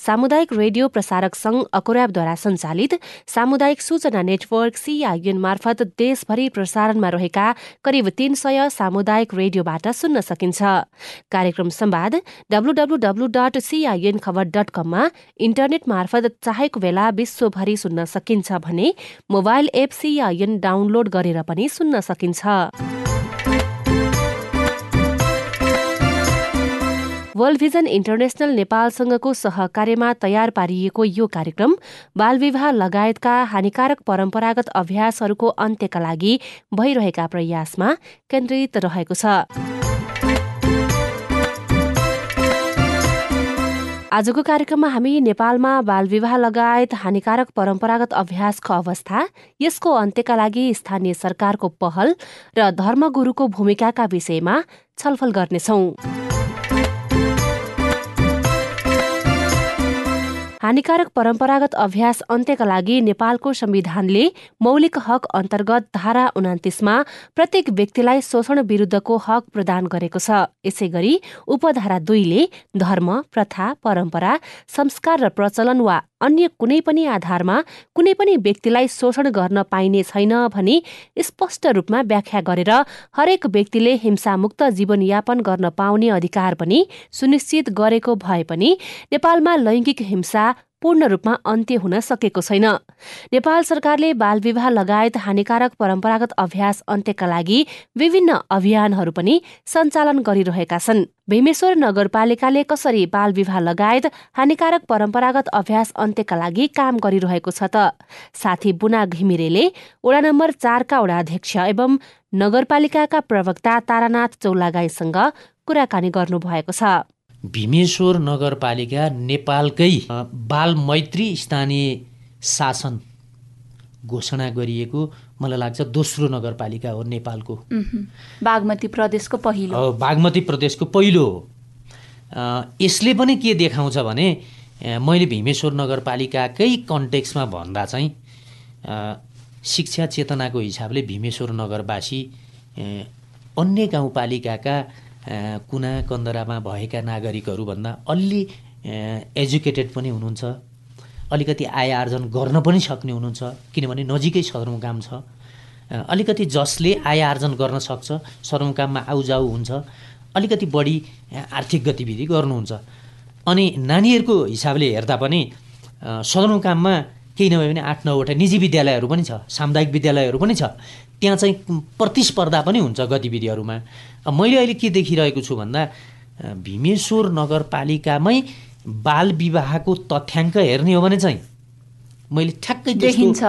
सामुदायिक रेडियो प्रसारक संघ अकोराबद्वारा सञ्चालित सामुदायिक सूचना नेटवर्क सीआईएन मार्फत देशभरि प्रसारणमा रहेका करिब तीन सय सामुदायिक रेडियोबाट सुन्न सकिन्छ। कार्यक्रम संवाद WWW dot CIN Khabar dot कममा इन्टरनेट मार्फत चाहेको बेला विश्वभरि सुन्न सकिन्छ भने मोबाइल एप सीआईएन डाउनलोड गरेर पनि सुन्न सकिन्छ। वर्ल्ड भिजन इन्टरनेशनल नेपालसँगको सहकार्यमा तयार पारिएको यो कार्यक्रम बालविवाह लगायतका हानिकारक परम्परागत अभ्यासहरूको अन्त्यका लागि भइरहेका प्रयासमा केन्द्रित रहेको छ। आजको कार्यक्रममा हामी नेपालमा बालविवाह लगायत हानिकारक परम्परागत अभ्यासको अवस्था यसको अन्त्यका लागि स्थानीय सरकारको पहल र धर्मगुरूको भूमिकाका विषयमा छलफल गर्नेछौं। हानिकारक परम्परागत अभ्यास अन्त्यका लागि नेपालको संविधानले मौलिक हक अन्तर्गत धारा उनातिसमा प्रत्येक व्यक्तिलाई शोषण विरूद्धको हक प्रदान गरेको छ। यसै गरी उपधारा दुईले धर्म प्रथा परम्परा संस्कार र प्रचलन वा अन्य कुनै पनि आधारमा कुनै पनि व्यक्तिलाई शोषण गर्न पाइने छैन भनी स्पष्ट रूपमा व्याख्या गरेर हरेक व्यक्तिले हिंसामुक्त जीवनयापन गर्न पाउने अधिकार पनि सुनिश्चित गरेको भए पनि नेपालमा लैङ्गिक हिंसा पूर्ण रूपमा अन्त्य हुन सकेको छैन। नेपाल सरकारले बालविवाह लगायत हानिकारक परम्परागत अभ्यास अन्त्यका लागि विभिन्न अभियानहरू पनि सञ्चालन गरिरहेका छन्। भीमेश्वर नगरपालिकाले कसरी बाल विवाह लगायत हानिकारक परम्परागत अभ्यास अन्त्यका लागि काम गरिरहेको छ त? साथी बुना घिमिरेले वडा नम्बर चारका वडाध्यक्ष एवं नगरपालिकाका प्रवक्ता तारानाथ चौलागाईसँग कुराकानी गर्नुभएको छ। भीमेश्वर नगरपालिका नेपालकै बाल मैत्री स्थानीय शासन घोषणा गरिएको मलाई लाग्छ दोस्रो नगरपालिका हो नेपालको। बागमती प्रदेशको पहिलो। बागमती प्रदेशको पहिलो हो। यसले पनि के देखाउँछ भने मैले भीमेश्वर नगरपालिकाकै कन्टेक्समा भन्दा चाहिँ शिक्षा चेतनाको हिसाबले भीमेश्वर नगरवासी अन्य गाउँपालिकाका कुना कन्दरामा भएका नागरिकहरूभन्दा अलि एजुकेटेड पनि हुनुहुन्छ। अलिकति आय आर्जन गर्न पनि सक्ने हुनुहुन्छ किनभने नजिकै सदरमुकाम छ। अलिकति जसले आय आर्जन गर्न सक्छ सदरमुकाममा आउजाउ हुन्छ। अलिकति बढी आर्थिक गतिविधि गर्नुहुन्छ। अनि नानीहरूको हिसाबले हेर्दा पनि सदरमुकाममा केही नभए पनि आठ नौवटा निजी विद्यालयहरू पनि छ सामुदायिक विद्यालयहरू पनि छ। त्यहाँ चाहिँ प्रतिस्पर्धा पनि हुन्छ गतिविधिहरूमा। मैले अहिले के देखिरहेको छु भन्दा भीमेश्वर नगरपालिकामै बाल विवाहको तथ्याङ्क हेर्ने हो भने चाहिँ मैले ठ्याक्कै देखिन्छ।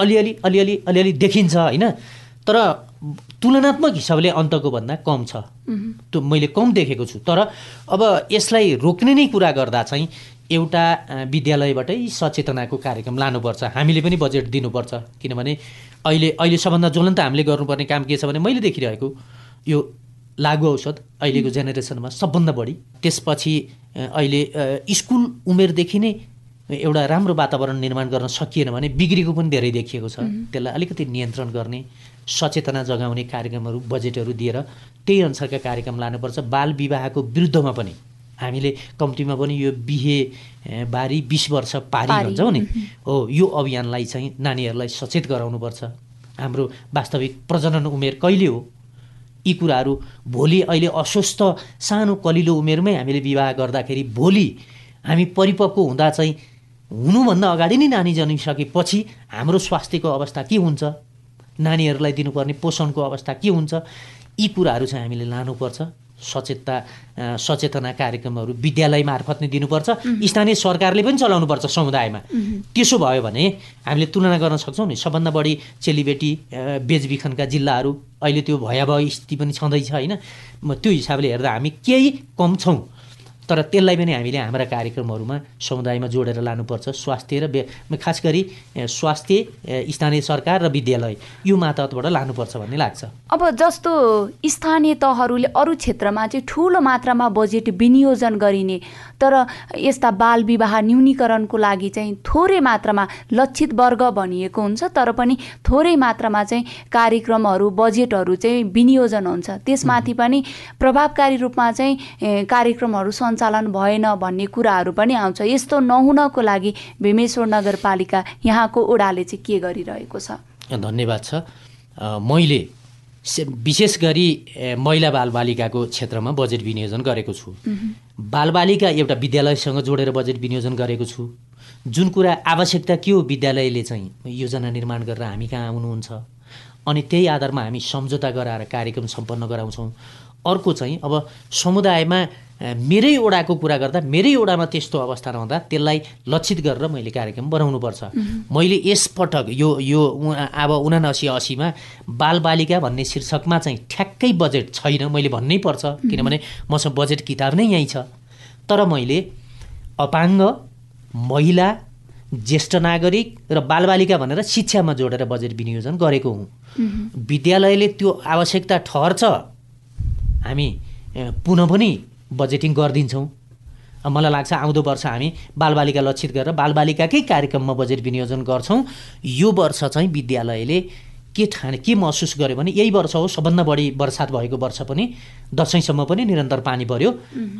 अलिअलि अलिअलि अलिअलि देखिन्छ होइन? तर तुलनात्मक हिसाबले अन्तको भन्दा कम छ। त्यो मैले कम देखेको छु। तर अब यसलाई रोक्ने नै कुरा गर्दा चाहिँ एउटा विद्यालयबाटै सचेतनाको कार्यक्रम लानुपर्छ। हामीले पनि बजेट दिनुपर्छ। किनभने अहिले अहिले सबभन्दा ज्वलन्त हामीले गर्नुपर्ने काम के छ भने मैले देखिरहेको यो लागु औषध अहिलेको जेनेरेसनमा सबभन्दा बढी। त्यसपछि अहिले स्कुल उमेरदेखि नै एउटा राम्रो वातावरण निर्माण गर्न सकिएन भने बिग्रेको पनि धेरै देखिएको छ। त्यसलाई अलिकति नियन्त्रण गर्ने सचेतना जगाउने कार्यक्रमहरू बजेटहरू दिएर त्यही अनुसारका कार्यक्रम लानुपर्छ। बाल विवाहको विरुद्धमा पनि। हामीले कम्तीमा पनि यो बिहे बारी बिस वर्ष पारी। भन्छौँ नि। हो यो अभियानलाई चाहिँ नानीहरूलाई सचेत गराउनुपर्छ। हाम्रो वास्तविक प्रजनन उमेर कहिले हो? यी कुराहरू भोलि अहिले अस्वस्थ सानो कलिलो उमेरमै हामीले विवाह गर्दाखेरि भोलि हामी परिपक्व हुँदा चाहिँ हुनुभन्दा अगाडि नै नानी जन्मिसकेपछि हाम्रो स्वास्थ्यको अवस्था के हुन्छ? नानीहरूलाई दिनुपर्ने पोषणको अवस्था के हुन्छ? यी कुराहरू चाहिँ हामीले लानुपर्छ। सचेतता सचेतना कार्यक्रमहरू विद्यालय मार्फत नै दिनुपर्छ। स्थानीय सरकारले पनि चलाउनुपर्छ समुदायमा। त्यसो भयो भने हामीले तुलना गर्न सक्छौँ नि सबभन्दा बढी चेलीबेटी बेचबिखनका जिल्लाहरू अहिले त्यो भयावह स्थिति पनि छँदैछ होइन? त्यो हिसाबले हेर्दा हामी केही कम छौँ। तर त्यसलाई पनि हामीले हाम्रा कार्यक्रमहरूमा समुदायमा जोडेर लानुपर्छ। स्वास्थ्य र खास गरी स्वास्थ्य स्थानीय सरकार र विद्यालय यो मातहतबाट लानुपर्छ भन्ने लाग्छ। अब जस्तो स्थानीय तहहरूले अरू क्षेत्रमा चाहिँ ठुलो मात्रामा बजेट विनियोजन गरिने तर यस्ता बाल विवाह न्यूनीकरणको लागि चाहिँ थोरै मात्रामा लक्षित वर्ग भनिएको हुन्छ तर पनि थोरै मात्रामा चाहिँ कार्यक्रमहरू बजेटहरू चाहिँ विनियोजन हुन्छ। त्यसमाथि पनि प्रभावकारी रूपमा चाहिँ कार्यक्रमहरू सञ्चालन भएन भन्ने कुराहरू पनि आउँछ। यस्तो नहुनको लागि भीमेश्वर नगरपालिका यहाँको ओडाले चाहिँ के गरिरहेको छ? धन्यवाद छ। मैले विशेष गरी महिला बालबालिकाको क्षेत्रमा बजेट विनियोजन गरेको छु। बालबालिका एउटा विद्यालयसँग जोडेर बजेट विनियोजन गरेको छु। जुन कुरा आवश्यकता के हो विद्यालयले चाहिँ योजना निर्माण गरेर हामी कहाँ आउनुहुन्छ? अनि त्यही आधारमा हामी सम्झौता गराएर कार्यक्रम सम्पन्न गराउँछौँ। अर्को चाहिँ अब समुदायमा मेरै ओडाको कुरा गर्दा मेरै ओडामा त्यस्तो अवस्था रहँदा त्यसलाई लक्षित गरेर मैले कार्यक्रम बनाउनुपर्छ। मैले यसपटक यो यो अब उनासी असीमा बालबालिका भन्ने शीर्षकमा चाहिँ ठ्याक्कै बजेट छैन मैले भन्नै पर्छ। किनभने मसँग बजेट किताब नै यहीँ छ। तर मैले अपाङ्ग महिला ज्येष्ठ नागरिक र बालबालिका भनेर शिक्षामा जोडेर बजेट विनियोजन गरेको हुँ। विद्यालयले त्यो आवश्यकता ठहर्छ। हामी ए, पुनः पनि बजेटिङ गरिदिन्छौँ। मलाई लाग्छ आउँदो वर्ष हामी बालबालिका लक्षित गरेर बालबालिकाकै कार्यक्रममा बजेट विनियोजन गर्छौँ। यो वर्ष चाहिँ विद्यालयले के ठाने के महसुस गर्यो भने यही वर्ष हो सबभन्दा बढी वर्षात भएको वर्ष पनि दसैँसम्म पनि निरन्तर पानी पर्यो।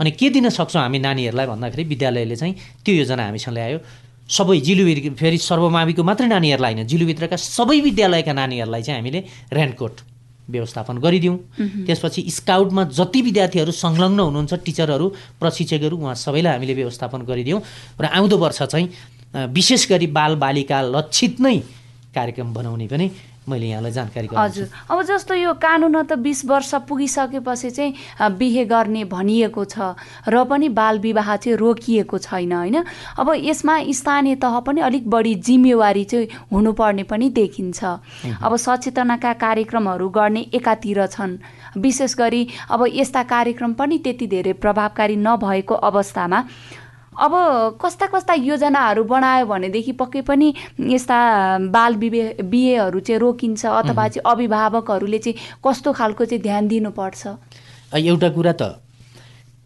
अनि के दिन सक्छौँ हामी नानीहरूलाई भन्दाखेरि विद्यालयले चाहिँ त्यो योजना हामीसँग ल्यायो। सबै जिलुभित्र फेरि सर्वमाविको मात्रै नानीहरूलाई होइन जिलुभित्रका सबै विद्यालयका नानीहरूलाई चाहिँ हामीले रेनकोट व्यवस्थापन गरिदिउँ। त्यसपछि स्काउटमा जति विद्यार्थीहरू संलग्न हुनुहुन्छ टिचरहरू प्रशिक्षकहरू उहाँ सबैलाई हामीले व्यवस्थापन गरिदिउँ। र आउँदो वर्ष चाहिँ विशेष गरी बालबालिका लक्षित नै कार्यक्रम बनाउने पनि मैले यहाँलाई जानकारी हजुर। अब जस्तो यो कानुन त बिस वर्ष पुगिसकेपछि चाहिँ बिहे गर्ने भनिएको छ र पनि बाल विवाह चाहिँ रोकिएको छैन होइन? अब यसमा स्थानीय तह पनि अलिक बढी जिम्मेवारी चाहिँ हुनुपर्ने पनि देखिन्छ। अब सचेतनाका कार्यक्रमहरू गर्ने एकातिर छन्। विशेष गरी अब यस्ता कार्यक्रम पनि त्यति धेरै प्रभावकारी नभएको अवस्थामा अब कस्ता कस्ता योजनाहरू बनायो भनेदेखि पक्कै पनि यस्ता बाल विवे बिहेहरू चाहिँ रोकिन्छ अथवा चाहिँ अभिभावकहरूले चाहिँ कस्तो खालको चाहिँ ध्यान दिनुपर्छ? एउटा कुरा त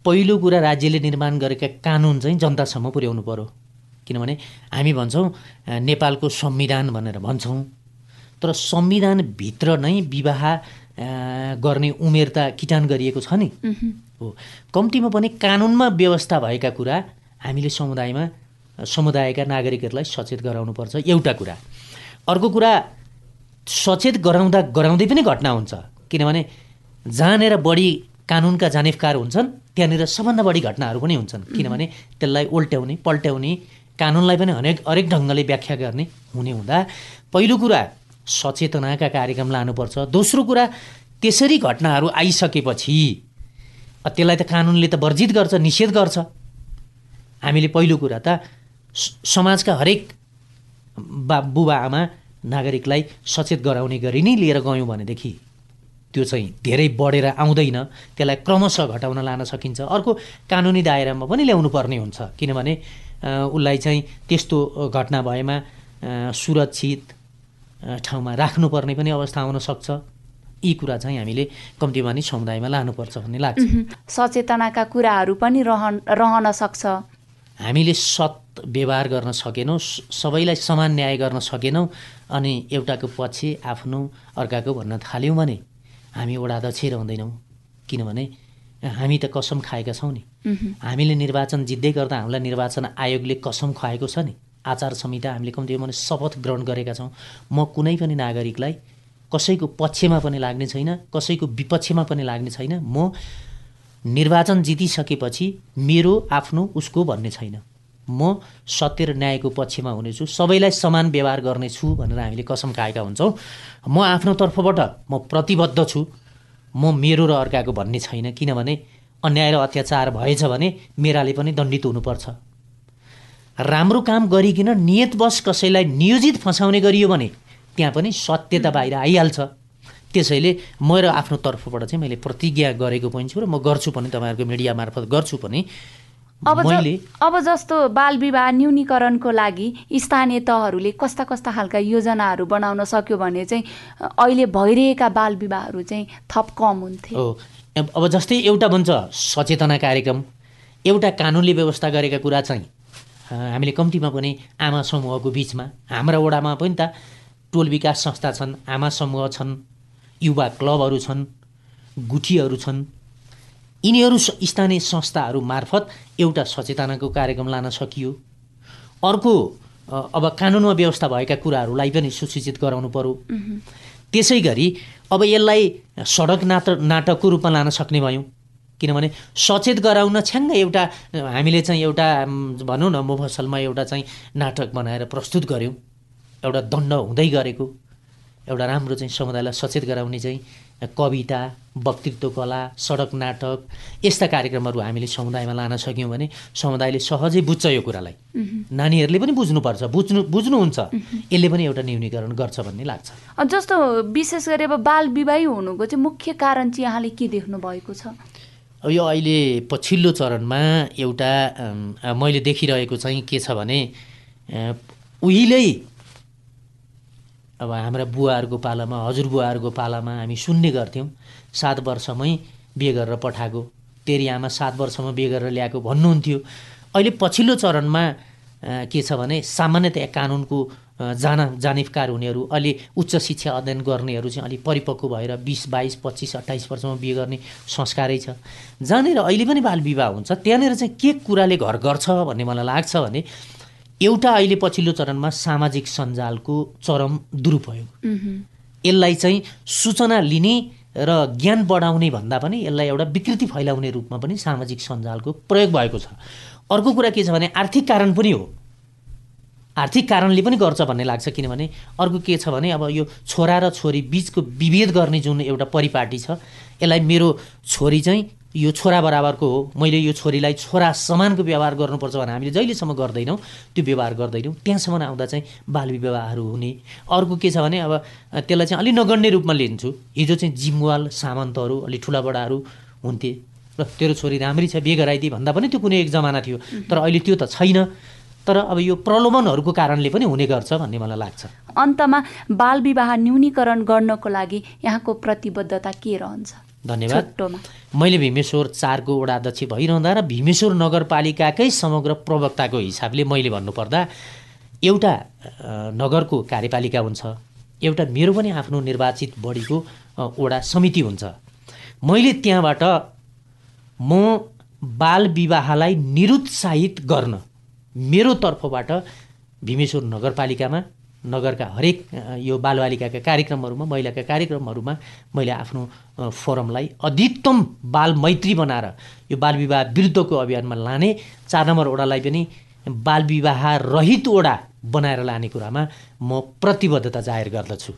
पहिलो कुरा राज्यले निर्माण गरेका कानुन चाहिँ जनतासम्म पुर्याउनु पर्यो। किनभने हामी भन्छौँ नेपालको संविधान भनेर भन्छौँ। तर संविधानभित्र नै विवाह गर्ने उमेर त किटान गरिएको छ नि। हो। कम्तीमा पनि कानुनमा व्यवस्था भएका कुरा हामीले समुदायमा समुदायका नागरिकहरूलाई सचेत गराउनुपर्छ। एउटा कुरा। अर्को कुरा सचेत गराउँदा गराउँदै पनि घटना हुन्छ। किनभने जहाँनिर बढी कानुनका जानेफकार हुन्छन् त्यहाँनिर सबभन्दा बढी घटनाहरू पनि हुन्छन्। किनभने त्यसलाई उल्ट्याउने पल्ट्याउने कानुनलाई पनि हरेक हरेक ढङ्गले व्याख्या गर्ने हुने हुँदा पहिलो कुरा सचेतनाका कार्यक्रम लानुपर्छ। दोस्रो कुरा त्यसरी घटनाहरू आइसकेपछि त्यसलाई त कानुनले त वर्जित गर्छ निषेध गर्छ। हामीले पहिलो कुरा त समाजका हरेक बा बुबा आमा नागरिकलाई सचेत गराउने गरी नै लिएर गयौँ भनेदेखि त्यो चाहिँ धेरै बढेर आउँदैन। त्यसलाई क्रमशः घटाउन लान सकिन्छ। अर्को कानुनी दायरामा पनि ल्याउनु पर्ने हुन्छ। किनभने उसलाई चाहिँ त्यस्तो घटना भएमा सुरक्षित ठाउँमा राख्नुपर्ने पनि अवस्था आउन सक्छ। यी कुरा चाहिँ हामीले कम्तीमा नि समुदायमा लानुपर्छ भन्ने लाग्छ। सचेतनाका कुराहरू पनि रहन रहन सक्छ। हामीले सत व्यवहार गर्न सकेनौँ सबैलाई समान न्याय गर्न सकेनौँ अनि एउटाको पछि आफ्नो अर्काको भन्न थाल्यौँ भने हामी ओडाध्यक्ष रहँदैनौँ। किनभने हामी त कसम खाएका छौँ नि। हामीले निर्वाचन जित्दै गर्दा हामीलाई निर्वाचन आयोगले कसम खुवाएको छ नि। आचार संहिता हामीले कम्तीमा भने शपथ ग्रहण गरेका छौँ। म कुनै पनि नागरिकलाई कसैको पक्षमा पनि लाग्ने छैन कसैको विपक्षमा पनि लाग्ने छैन। म निर्वाचन जितिसकेपछि मेरो आफ्नो उसको भन्ने छैन। म सत्य र न्यायको पक्षमा हुनेछु सबैलाई समान व्यवहार गर्नेछु भनेर हामीले कसम खाएका हुन्छौँ। म आफ्नो तर्फबाट म प्रतिबद्ध छु। म मेरो र अर्काको भन्ने छैन किनभने अन्याय र अत्याचार भएछ भने मेराले पनि दण्डित हुनुपर्छ। राम्रो काम गरिकन नियतवश कसैलाई नियोजित फसाउने गरियो भने त्यहाँ पनि सत्यता बाहिर आइहाल्छ। त्यसैले म र आफ्नो तर्फबाट चाहिँ मैले प्रतिज्ञा गरेको पनि छु र म गर्छु पनि तपाईँहरूको मिडिया मार्फत गर्छु पनि। अब मैले अब जस्तो बाल विवाह न्यूनीकरणको लागि स्थानीय तहहरूले कस्ता कस्ता खालका योजनाहरू बनाउन सक्यो भने चाहिँ अहिले भइरहेका बाल विवाहहरू चाहिँ थप कम हुन्थे। हो। अब जस्तै एउटा भन्छ सचेतना कार्यक्रम। एउटा कानुनले व्यवस्था गरेका कुरा चाहिँ हामीले कम्तीमा पनि आमा समूहको बिचमा हाम्रा वडामा पनि त टोल विकास संस्था छन् आमा समूह छन् युवा क्लबहरू छन् गुठीहरू छन् यिनीहरू स्थानीय संस्थाहरू मार्फत एउटा सचेतनाको कार्यक्रम लान सकियो। अर्को अब कानुनमा व्यवस्था भएका कुराहरूलाई पनि सुसूचित गराउनु पर्यो। त्यसै गरी अब यसलाई सडक नाटक नाटकको रूपमा लान सक्ने भयौँ। किनभने सचेत गराउन छ्याङ्ग एउटा हामीले चाहिँ एउटा भनौँ न मुफसलमा एउटा चाहिँ नाटक बनाएर प्रस्तुत गऱ्यौँ एउटा दण्ड हुँदै गरेको। एउटा राम्रो चाहिँ समुदायलाई सचेत गराउने चाहिँ कविता वक्तृत्व कला सडक नाटक यस्ता कार्यक्रमहरू हामीले समुदायमा लान सक्यौँ भने समुदायले सहजै बुझ्छ यो कुरालाई। नानीहरूले पनि बुझ्नुपर्छ बुझ्नु बुझ्नुहुन्छ। यसले पनि एउटा न्यूनीकरण गर्छ भन्ने लाग्छ। जस्तो विशेष गरी अब बाल विवाही हुनुको चाहिँ मुख्य कारण चाहिँ यहाँले के देख्नु भएको छ? अब यो अहिले पछिल्लो चरणमा एउटा मैले देखिरहेको चाहिँ के छ भने उहिल्यै अब हाम्रा बुवाहरूको पालामा हजुरबुवाहरूको पालामा हामी सुन्ने गर्थ्यौँ। सात वर्षमै बिहे गरेर पठाएको। तेरी आमा सात वर्षमा बिहे गरेर ल्याएको भन्नुहुन्थ्यो। अहिले पछिल्लो चरणमा के छ भने सामान्यतया कानुनको जाना जानिफकार हुनेहरू अलि उच्च शिक्षा अध्ययन गर्नेहरू चाहिँ अलिक परिपक्व भएर बिस बाइस पच्चिस अट्ठाइस वर्षमा बिहे गर्ने संस्कारै छ। जहाँनिर अहिले पनि बाल विवाह हुन्छ त्यहाँनिर चाहिँ के कुराले घर गर्छ भन्ने मलाई लाग्छ भने एउटा अहिले पछिल्लो चरणमा सामाजिक सञ्जालको चरम दुरुपयोग। यसलाई चाहिँ सूचना लिने र ज्ञान बढाउने भन्दा पनि यसलाई एउटा विकृति फैलाउने रूपमा पनि सामाजिक सञ्जालको प्रयोग भएको छ। अर्को कुरा के छ भने आर्थिक कारण पनि हो। आर्थिक कारणले पनि गर्छ भन्ने लाग्छ किनभने अर्को के छ भने अब यो छोरा र छोरी बिचको विभेद गर्ने जुन एउटा परिपाटी छ यसलाई मेरो छोरी चाहिँ यो छोरा बराबरको हो। मैले यो छोरीलाई छोरा समानको व्यवहार गर्नुपर्छ भने हामीले जहिलेसम्म गर्दैनौँ त्यो व्यवहार गर्दैनौँ। त्यहाँसम्म आउँदा चाहिँ बाल विवाहहरू हुने। अर्को के छ भने अब त्यसलाई चाहिँ अलिक नगण्य रूपमा लिन्छु। हिजो चाहिँ जिमवाल सामन्तहरू अलिक ठुला बडाहरू हुन्थे। र तेरो छोरी राम्री छ बिहे गराइदिए भन्दा पनि त्यो कुनै एक जमाना थियो। तर अहिले त्यो त छैन। तर अब यो प्रलोभनहरूको कारणले पनि हुने गर्छ भन्ने मलाई लाग्छ। अन्तमा बाल विवाह न्यूनीकरण गर्नको लागि यहाँको प्रतिबद्धता के रहन्छ? धन्यवाद। मैले भीमेश्वर चारको वडा अध्यक्ष भइरहँदा र भीमेश्वर नगरपालिकाकै समग्र प्रवक्ताको हिसाबले मैले भन्नुपर्दा एउटा नगरको कार्यपालिका हुन्छ एउटा मेरो पनि आफ्नो निर्वाचित बडीको वडा समिति हुन्छ। मैले त्यहाँबाट म बाल विवाहलाई निरुत्साहित गर्न मेरो तर्फबाट भीमेश्वर नगरपालिकामा नगरका हरेक यो बालबालिकाका कार्यक्रमहरूमा महिलाका कार्यक्रमहरूमा मैले आफ्नो फोरमलाई अधिकतम बाल मैत्री बनाएर यो बाल विवाह विरुद्धको अभियानमा लाने चार नम्बर वडालाई पनि बाल विवाह रहित वडा बनाएर लाने कुरामा म प्रतिबद्धता जाहेर गर्दछु।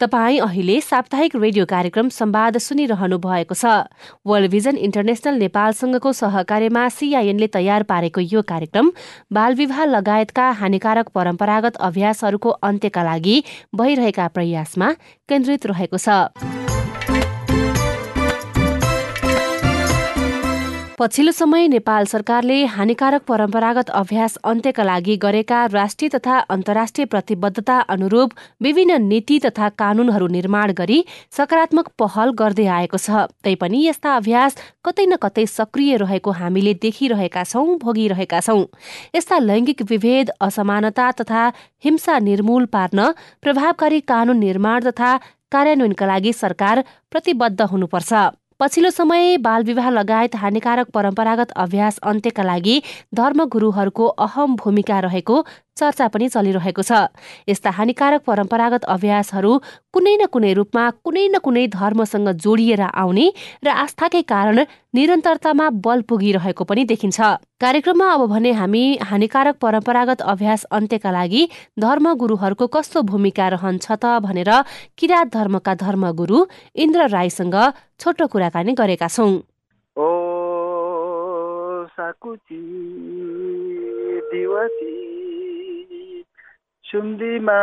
तपाईँ अहिले साप्ताहिक रेडियो कार्यक्रम संवाद सुनिरहनु भएको छ। वर्ल्ड भिजन इन्टरनेसनल नेपालसँगको सहकार्यमा सिआइएनले तयार पारेको यो कार्यक्रम बालविवाह लगायतका हानिकारक परम्परागत अभ्यासहरूको अन्त्यका लागि भइरहेका प्रयासमा केन्द्रित रहेको छ। पछिल्लो समय नेपाल सरकारले हानिकारक परम्परागत अभ्यास अन्त्यका लागि गरेका राष्ट्रिय तथा अन्तर्राष्ट्रिय प्रतिबद्धता अनुरूप विभिन्न नीति तथा कानूनहरू निर्माण गरी सकारात्मक पहल गर्दै आएको छ। तैपनि यस्ता अभ्यास कतै न कतै सक्रिय रहेको हामीले देखिरहेका छौं भोगिरहेका छौं। यस्ता लैंगिक विभेद असमानता तथा हिंसा निर्मूल पार्न प्रभावकारी कानून निर्माण तथा कार्यान्वयनका लागि सरकार प्रतिबद्ध हुनुपर्छ। पछिल्लो समय बाल विवाह लगायत हानिकारक परम्परागत अभ्यास अन्त्यका लागि धर्मगुरूहरूको अहम भूमिका रहेको चर्चा पनि चलिरहेको छ। यस्ता हानिकारक परम्परागत अभ्यासहरू कुनै न कुनै रूपमा कुनै न कुनै धर्मसँग जोडिएर आउने र आस्थाकै कारण निरन्तरतामा बल पुगिरहेको पनि देखिन्छ। कार्यक्रममा अब भने हामी हानिकारक परम्परागत अभ्यास अन्त्यका लागि धर्मगुरूहरूको कस्तो भूमिका रहन्छ त भनेर किराँत धर्मका धर्मगुरू इन्द्र राईसँग छोटो कुराकानी गरेका छौं। साकुची सुम्दीमा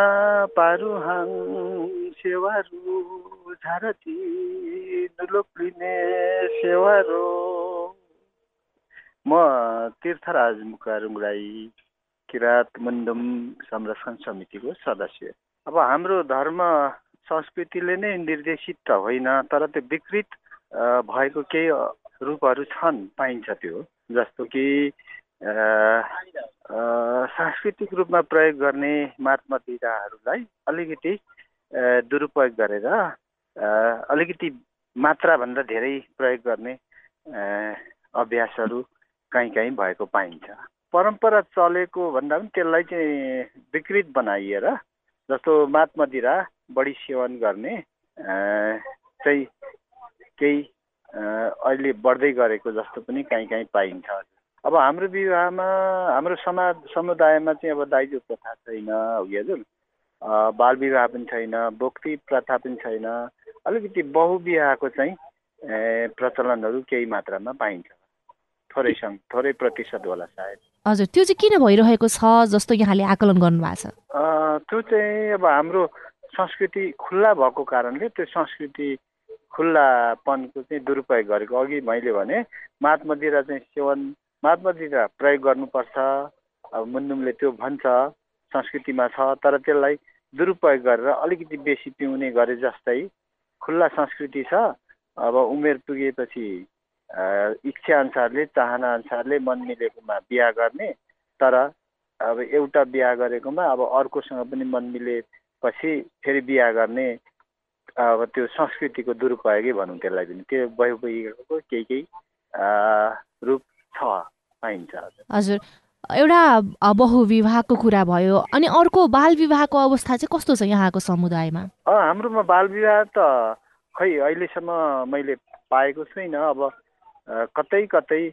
पारुहाङ सेवारो झारती सेवारो म तीर्थराज मुकारुङ राई किराँत मुन्डुम संरक्षण समितिको सदस्य अब हाम्रो धर्म संस्कृतिले नै निर्देशित त होइन तर त्यो विकृत भएको केही रूपहरू छन् पाइन्छ त्यो जस्तो कि सांस्कृतिक रूपमा प्रयोग गर्ने मातमदिराहरूलाई अलिकति दुरुपयोग गरेर अलिकति मात्राभन्दा धेरै प्रयोग गर्ने अभ्यासहरू कहीँ कहीँ भएको पाइन्छ। परम्परा चलेको भन्दा पनि त्यसलाई चाहिँ विकृत बनाइएर जस्तो मातमदिरा बढी सेवन गर्ने चाहिँ केही अहिले बढ्दै गरेको जस्तो पनि कहीँ कहीँ पाइन्छ। अब हाम्रो विवाहमा हाम्रो समाज समुदायमा चाहिँ अब दाइजो प्रथा छैन हगि हजुर बाल विवाह पनि छैन बोक्ती प्रथा पनि छैन। अलिकति बहुविवाहको चाहिँ प्रचलनहरू केही मात्रामा पाइन्छ। थोरै थोरै प्रतिशत होला सायद। हजुर त्यो चाहिँ किन भइरहेको छ जस्तो यहाँले आकलन गर्नुभएको छ? त्यो चाहिँ अब हाम्रो संस्कृति खुल्ला भएको कारणले त्यो संस्कृति खुल्लापनको चाहिँ दुरुपयोग गरेको अघि मैले भने महात्मदिरा चाहिँ सेवन महात्मदिरा प्रयोग गर्नुपर्छ। अब मुन्डुमले त्यो भन्छ संस्कृतिमा छ तर त्यसलाई दुरुपयोग गरेर अलिकति बेसी पिउने गरे जस्तै खुल्ला संस्कृति छ। अब उमेर पुगेपछि इच्छा अनुसारले चाहना अनुसारले मन मिलेकोमा बिहा गर्ने तर अब एउटा बिहा गरेकोमा अब अर्कोसँग पनि मन मिलेपछि फेरि बिहा गर्ने अब त्यो संस्कृतिको दुरुपयोगै भनौँ त्यसलाई पनि। त्यो बहुविवाहको केही केही रूप छ। पाइन्छ। हजुर। एउटा बहुविवाहको कुरा भयो अनि अर्को बाल विवाहको अवस्था चाहिँ कस्तो छ यहाँको समुदायमा? हाम्रोमा बाल विवाह त खै अहिलेसम्म मैले पाएको छुइनँ। अब कतै कतै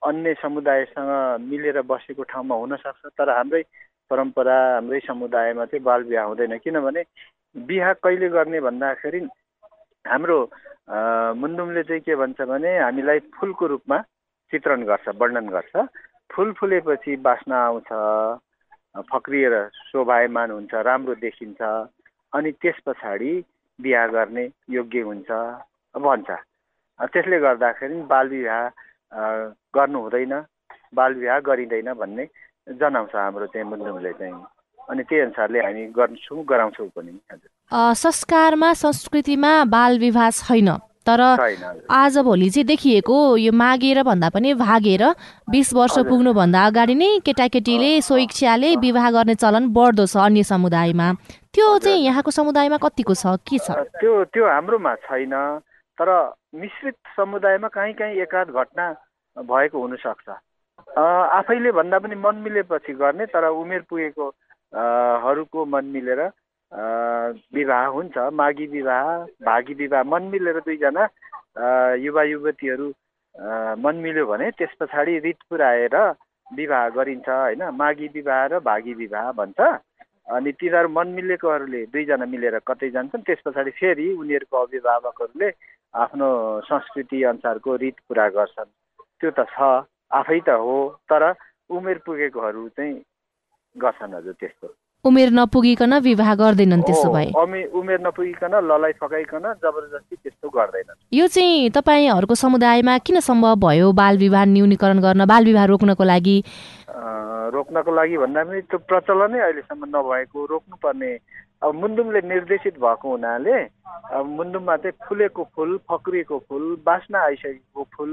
अन्य समुदायसँग मिलेर बसेको ठाउँमा हुनसक्छ तर हाम्रै परम्परा हाम्रै समुदायमा चाहिँ बाल बिहा हुँदैन। किनभने बिहा कहिले गर्ने भन्दाखेरि हाम्रो मुन्डुमले चाहिँ के भन्छ भने हामीलाई फुलको रूपमा चित्रण गर्छ वर्णन गर्छ। फुल फुलेपछि बास्ना आउँछ फक्रिएर शोभायमान हुन्छ राम्रो देखिन्छ अनि त्यस पछाडि बिहा गर्ने योग्य हुन्छ भन्छ। त्यसले गर्दाखेरि बालविवाह गर्नु हुँदैन बालविवाह गरिँदैन भन्ने जनाउँछ हाम्रो चाहिँ मुन्डुमले चाहिँ। अनि त्यही अनुसारले हामी गर्छौँ गराउँछौँ पनि। हजुर। संस्कारमा संस्कृतिमा बाल विवाह छैन। तर आजभोलि चाहिँ देखिएको यो मागेर भन्दा पनि भागेर बिस वर्ष पुग्नुभन्दा अगाडि नै केटाकेटीले स्वेच्छाले विवाह गर्ने चलन बढ्दो छ अन्य समुदायमा। त्यो चाहिँ यहाँको समुदायमा कतिको छ के छ? त्यो त्यो हाम्रोमा छैन तर मिश्रित समुदायमा काहीँ काहीँ एकाध घटना भएको हुनसक्छ। आफैले भन्दा पनि मन मिलेपछि गर्ने तर उमेर पुगेको हरूको मन मिलेर विवाह हुन्छ माघी विवाह भागी विवाह मन मिलेर दुईजना युवा युवतीहरू मन मिल्यो भने त्यस पछाडि रित पुऱ्याएर विवाह गरिन्छ होइन? माघी विवाह र भागी विवाह भन्छ। अनि तिनीहरू मन मिलेकोहरूले दुईजना मिलेर कतै जान्छन् त्यस पछाडि फेरि उनीहरूको अभिभावकहरूले आफ्नो संस्कृति अनुसारको रित पुरा गर्छन्। त्यो त छ आफै त हो तर उमेर पुगेकोहरू चाहिँ गर्छन् हजुर त्यस्तो। उमेर नपुगिकन विवाह गर्दैनन् त्यसो भए। उमेर नपुगिकन ललाइ फकाइकन जबरजस्ती त्यस्तो गर्दैनन्। यो चाहिँ तपाईँहरूको समुदायमा किन सम्भव भयो बाल विवाह न्यूनीकरण गर्न बाल विवाह रोक्नको लागि? रोक्नको लागि भन्दा पनि त्यो प्रचलनै अहिलेसम्म नभएको रोक्नुपर्ने। अब मुन्दुमले निर्देशित भएको हुनाले अब मुन्दुममा चाहिँ फुलेको फुल फक्रिएको फुल बास्ना आइसकेको फुल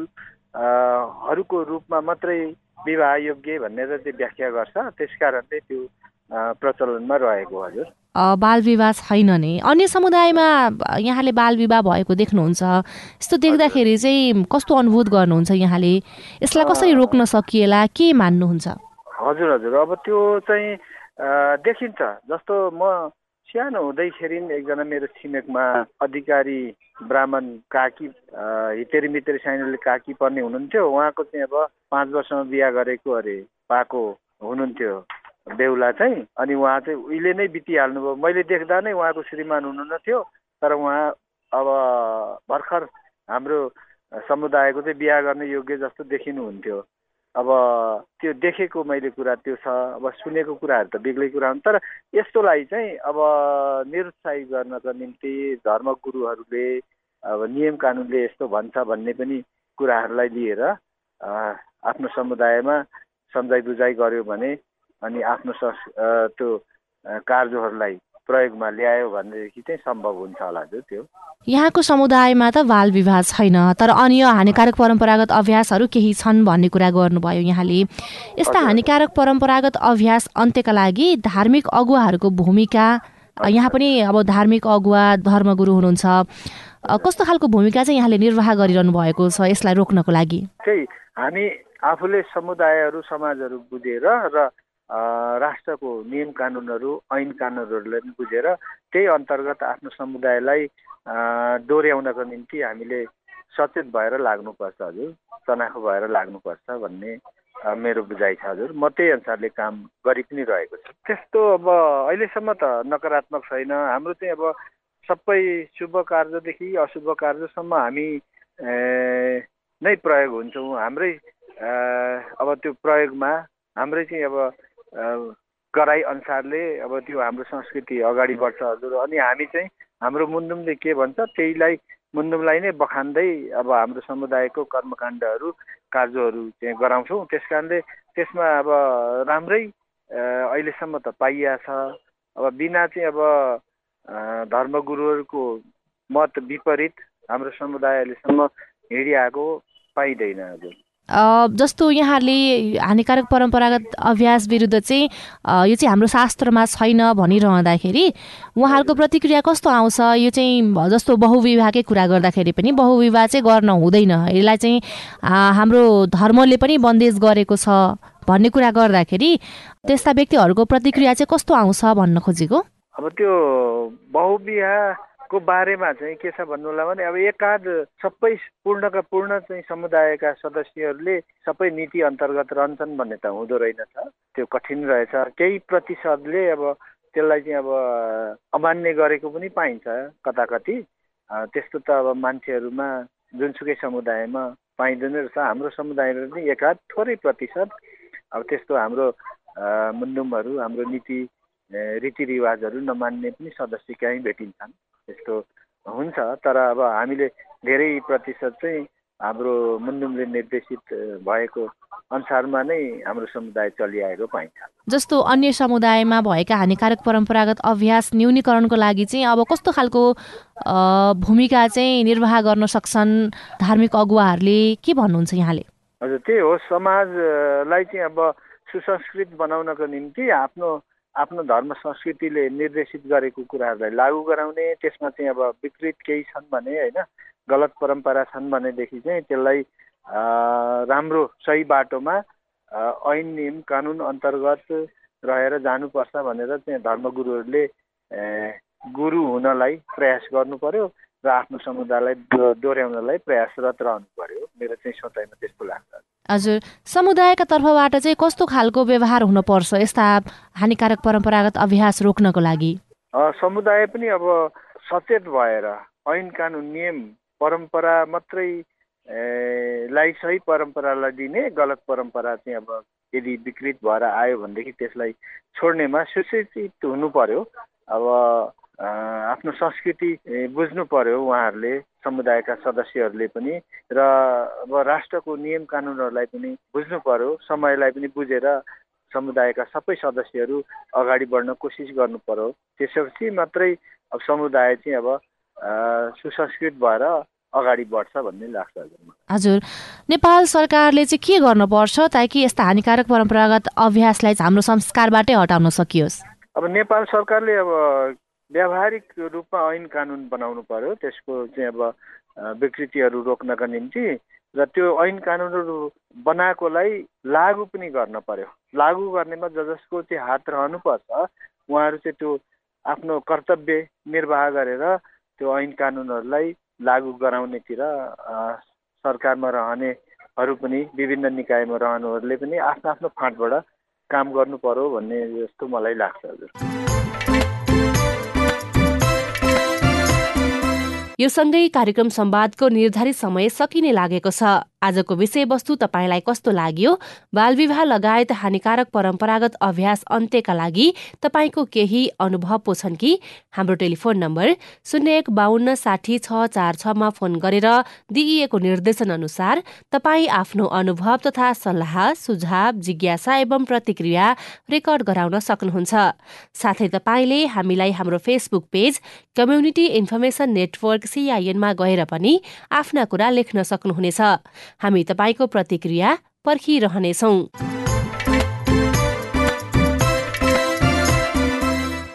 हरूको रूपमा मात्रै विवाह योग्य भनेर चाहिँ व्याख्या गर्छ त्यस कारणले त्यो प्रचलनमा रहेको हजुर। बाल विवाह छैन नि। अन्य समुदायमा यहाँले बाल विवाह भएको देख्नुहुन्छ। यस्तो देख्दाखेरि चाहिँ कस्तो अनुभूत गर्नुहुन्छ यहाँले? यसलाई कसरी रोक्न सकिएला? के मान्नुहुन्छ? हजुर हजुर। अब त्यो चाहिँ देखिन्छ। जस्तो म सानो हुँदैखेरि एकजना मेरो छिमेकमा अधिकारी ब्राह्मण काकी हितेरी मितेरी साइनले काकी पर्ने हुनुहुन्थ्यो। उहाँको चाहिँ अब पाँच वर्षमा बिहा गरेको अरे पाएको हुनुहुन्थ्यो। बेहुला चाहिँ अनि उहाँ चाहिँ उहिले नै बितिहाल्नुभयो। मैले देख्दा नै उहाँको श्रीमान हुनुहुन्न थियो तर उहाँ अब भर्खर हाम्रो समुदायको चाहिँ बिहा गर्ने योग्य जस्तो देखिनुहुन्थ्यो। अब त्यो देखेको मैले कुरा त्यो छ अब सुनेको कुराहरू त बेग्लै कुरा हुन्। तर यस्तोलाई चाहिँ अब निरुत्साहित गर्नको निम्ति धर्मगुरुहरूले अब नियम कानुनले यस्तो भन्छ भन्ने पनि कुराहरूलाई लिएर आफ्नो समुदायमा सम्झाइ बुझाइ गर्यो भने अनि आफ्नो त्यो कार्यहरूलाई प्रयोगमा ल्यायो भनेदेखि चाहिँ सम्भव हुन्छ होला हजुर त्यो। यहाँको समुदायमा त बाल विवाह छैन तर अन्य हानिकारक परम्परागत अभ्यासहरू केही छन् भन्ने कुरा गर्नुभयो यहाँले। यस्ता हानिकारक परम्परागत अभ्यास अन्त्यका लागि धार्मिक अगुवाहरूको भूमिका यहाँ पनि अब धार्मिक अगुवा धर्मगुरु हुनुहुन्छ। कस्तो खालको भूमिका चाहिँ यहाँले निर्वाह गरिरहनु भएको छ यसलाई रोक्नको लागि? हामी आफूले समुदायहरू समाजहरू बुझेर र राष्ट्रको नियम कानुनहरू ऐन कानुनहरूलाई पनि बुझेर त्यही अन्तर्गत आफ्नो समुदायलाई डोर्याउनको निम्ति हामीले सचेत भएर लाग्नुपर्छ हजुर तनाखो भएर लाग्नुपर्छ भन्ने मेरो बुझाइ छ हजुर। म त्यही अनुसारले काम गरि पनि रहेको छु। त्यस्तो अब अहिलेसम्म त नकारात्मक छैन। हाम्रो चाहिँ अब सबै शुभ कार्यदेखि अशुभ कार्यसम्म हामी नै प्रयोग हुन्छौँ। हाम्रै अब त्यो प्रयोगमा हाम्रै चाहिँ अब गराइ अनुसारले अब त्यो हाम्रो संस्कृति अगाडि बढ्छ हजुर। अनि हामी चाहिँ हाम्रो मुन्डुमले के भन्छ त्यहीलाई मुन्डुमलाई नै बखान्दै अब हाम्रो समुदायको कर्मकाण्डहरू कार्यहरू चाहिँ गराउँछौँ। त्यस कारणले त्यसमा अब राम्रै अहिलेसम्म त पाइया छ अब बिना चाहिँ अब धर्मगुरुहरूको मत विपरीत हाम्रो समुदाय अहिलेसम्म हिँडिआएको पाइँदैन हजुर। जस्तो यहाँहरूले हानिकारक परम्परागत अभ्यास विरुद्ध चाहिँ यो चाहिँ हाम्रो शास्त्रमा छैन भनिरहँदाखेरि उहाँहरूको प्रतिक्रिया कस्तो आउँछ? यो चाहिँ जस्तो बहुविवाहकै कुरा गर्दाखेरि पनि बहुविवाह चाहिँ गर्न हुँदैन। यसलाई चाहिँ हाम्रो धर्मले पनि बन्देज गरेको छ भन्ने कुरा गर्दाखेरि त्यस्ता व्यक्तिहरूको प्रतिक्रिया चाहिँ कस्तो आउँछ भन्न खोजेको? अब त्यो बहुविवाह को बारेमा चाहिँ के छ भन्नु होला भने अब एकाध सबै पूर्णका पूर्ण चाहिँ समुदायका सदस्यहरूले सबै नीति अन्तर्गत रहन्छन् भन्ने त हुँदो रहेनछ त्यो कठिन रहेछ। केही प्रतिशतले अब त्यसलाई चाहिँ अब अमान्य गरेको पनि पाइन्छ कता कति त्यस्तो त अब मान्छेहरूमा जुनसुकै समुदायमा पाइँदैन रहेछ। हाम्रो समुदायमा पनि एकाध थोरै प्रतिशत। अब त्यस्तो हाम्रो मुन्डुमहरू हाम्रो नीति रीतिरिवाजहरू नमान्ने पनि सदस्य कहीँ भेटिन्छन्। त्यस्तो हुन्छ तर अब हामीले धेरै प्रतिशत चाहिँ हाम्रो मुन्डुमले निर्देशित भएको अनुसारमा नै हाम्रो समुदाय चलिआएको पाइन्छ। जस्तो अन्य समुदायमा भएका हानिकारक परम्परागत अभ्यास न्यूनीकरणको लागि चाहिँ अब कस्तो खालको भूमिका चाहिँ निर्वाह गर्न सक्छन् धार्मिक अगुवाहरूले? के भन्नुहुन्छ यहाँले? हजुर त्यही हो समाजलाई चाहिँ अब सुसंस्कृत बनाउनको निम्ति आफ्नो आफ्नो धर्म संस्कृतिले निर्देशित गरेको कुराहरूलाई लागू गराउने त्यसमा चाहिँ अब विकृत केही छन् भने होइन गलत परम्परा छन् भनेदेखि चाहिँ त्यसलाई राम्रो सही बाटोमा ऐन नियम कानुन अन्तर्गत रहेर जानुपर्छ भनेर चाहिँ धर्मगुरुहरूले गुरु हुनलाई प्रयास गर्नु पर्यो र आफ्नो समुदायलाई डोर्याउनलाई प्रयासरत रहनु पर्यो। मेरो चाहिँ सोचाइमा त्यस्तो लाग्छ। हजुर समुदायका तर्फबाट चाहिँ कस्तो खालको व्यवहार हुनपर्छ? यस्ता हानिकारक परम्परागत अभ्यास रोक्नको लागि। समुदाय पनि अब सचेत भएर ऐन कानुन नियम परम्परा मात्रै लाई सही परम्परालाई दिने गलत परम्परा चाहिँ अब यदि विकृत भएर आयो भनेदेखि त्यसलाई छोड्नेमा सुसूचित हुनु पर्यो। अब आफ्नो संस्कृति बुझ्नु पर्यो उहाँहरूले समुदायका सदस्यहरूले पनि र अब राष्ट्रको नियम कानुनहरूलाई पनि बुझ्नु पर्यो समयलाई पनि बुझेर समुदायका सबै सदस्यहरू अगाडि बढ्न कोसिस गर्नु पर्यो। त्यसपछि मात्रै अब समुदाय चाहिँ अब सुसंस्कृत भएर अगाडि बढ्छ भन्ने लाग्छ हजुर नेपाल सरकारले चाहिँ के गर्नुपर्छ ताकि यस्ता हानिकारक परम्परागत अभ्यासलाई हाम्रो संस्कारबाटै हटाउन सकियोस्? अब नेपाल सरकारले अब व्यावहारिक रूपमा ऐन कानुन बनाउनु पर्यो। त्यसको चाहिँ अब विकृतिहरू रोक्नका निम्ति र त्यो ऐन कानुनहरू बनाएकोलाई लागू पनि गर्न पर्यो। लागू गर्नेमा ज जसको चाहिँ हात रहनुपर्छ उहाँहरू चाहिँ त्यो आफ्नो कर्तव्य निर्वाह गरेर त्यो ऐन कानुनहरूलाई लागू गराउनेतिर सरकारमा रहनेहरू पनि विभिन्न निकायमा रहनेहरूले पनि आफ्नो आफ्नो फाँटबाट काम गर्नु पर्यो भन्ने जस्तो मलाई लाग्छ हजुर। यो सँगै कार्यक्रम संवादको निर्धारित समय सकिने लागेको छ। आजको विषयवस्तु तपाईँलाई कस्तो लाग्यो? बालविवाह लगायत हानिकारक परम्परागत अभ्यास अन्त्यका लागि तपाईँको केही अनुभव पो छन् कि? हाम्रो टेलिफोन नम्बर शून्य एक बाहन्न साठी छ चार छमा फोन गरेर दिइएको निर्देशन अनुसार तपाईँ आफ्नो अनुभव तथा सल्लाह सुझाव जिज्ञासा एवं प्रतिक्रिया रेकर्ड गराउन सक्नुहुन्छ। साथै तपाईँले हामीलाई हाम्रो Facebook page Community Information Network सिआइएनमा गएर पनि आफ्ना कुरा लेख्न सक्नुहुनेछ। हामी तपाईँको प्रतिक्रिया पर्खिरहनेछौ।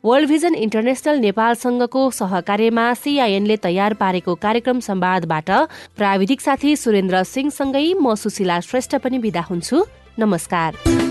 वर्ल्ड भिजन इन्टरनेसनल नेपालसँगको सहकार्यमा सिआइएनले तयार पारेको कार्यक्रम संवादबाट प्राविधिक साथी सुरेन्द्र सिंहसँगै म सुशीला श्रेष्ठ पनि विदा हुन्छु। नमस्कार।